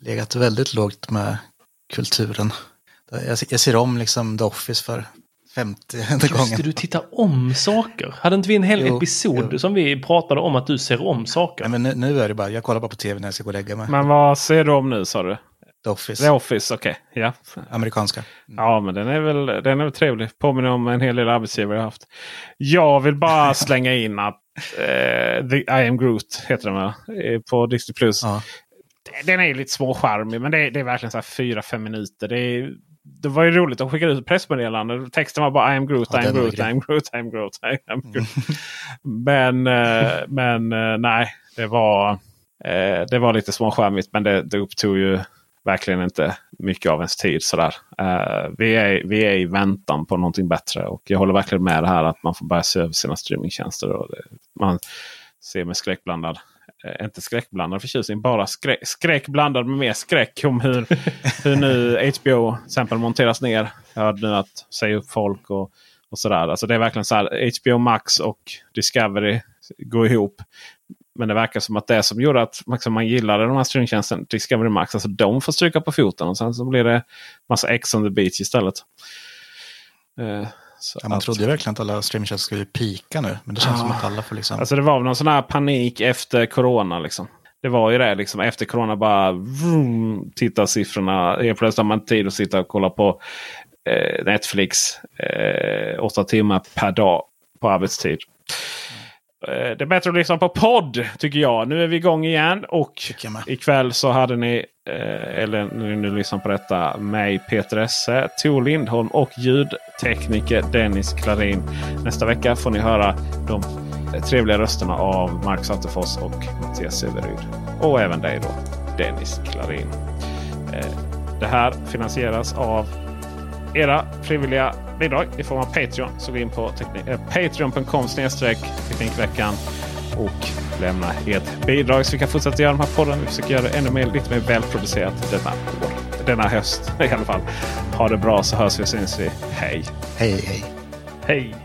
legat väldigt lågt med kulturen. Jag, jag ser om liksom The Office för 50 Just gången. det, du tittar om saker. Hade inte vi en hel Jo, episod jo. som vi pratade om att du ser om saker? Nej, men nu, nu är det bara, jag kollar bara på tv när jag ska gå och lägga mig. Men vad ser du om nu sa du? The Office, The Office, okej. Ja. amerikanska. ja, men den är, väl, den är väl trevlig. Påminner om en hel del arbetsgivare jag haft. Jag vill bara slänga in att eh, The, I am Groot heter den va? Eh, På Disney+. Plus. Ja. Den är lite småcharmig men det är, det är verkligen så här fyra, fem minuter. Det, är, det var ju roligt att skicka ut ett pressmeddelande. Texten var bara I am Groot, Ja, I am Groot, I am Groot, I am Groot, I am Groot. men eh, men eh, nej, det var, det var lite småcharmigt men det, det upptog ju verkligen inte mycket av ens tid. Sådär. Uh, vi, är, vi är i väntan på någonting bättre och jag håller verkligen med det här att man får börja se över sina streamingtjänster. Och det, man ser med skräckblandad eh, inte skräckblandad förtjusning, bara skräck, skräck blandad med mer skräck om hur, hur nu HBO till exempel monteras ner. Jag hörde nu att säga upp folk och, och sådär. Alltså det är verkligen så här HBO Max och Discovery går ihop. Men det verkar som att det som gjorde att liksom, man gillade de här streamingtjänsten Discovery Max, alltså de får stryka på foten. Och sen så blir det massa X on the beach istället. Så Ja, man att- trodde verkligen att alla streamingtjänster skulle pika nu. Men det känns som att alla får liksom... Alltså det var någon sån här panik efter corona. Liksom. Det var ju det. Liksom, efter corona bara vroom, tittarsiffrorna. Helt plötsligt har man tid att sitta och kolla på eh, Netflix. Eh, åtta timmar per dag på arbetstid. Eh, Det är bättre att lyssna på podd tycker jag. Nu är vi igång igen. Och ikväll så hade ni, eh, eller när ni lyssnar på detta, mig Peter Esse, Tor Lindholm och ljudtekniker Dennis Klarin. Nästa vecka får ni höra de trevliga rösterna av Marcus Attefors och Mattias Severyd. Och även dig då, Dennis Klarin. Eh, det här finansieras av era frivilliga bidrag i form av Patreon. Så gå in på äh, patreon.com Teknikveckan och lämna ert bidrag så vi kan fortsätta göra de här podden. Vi försöker göra det ännu mer, lite mer välproducerat denna år. Denna höst i alla fall. Ha det bra så hörs vi och syns vi. Hej! Hej hej! Hej!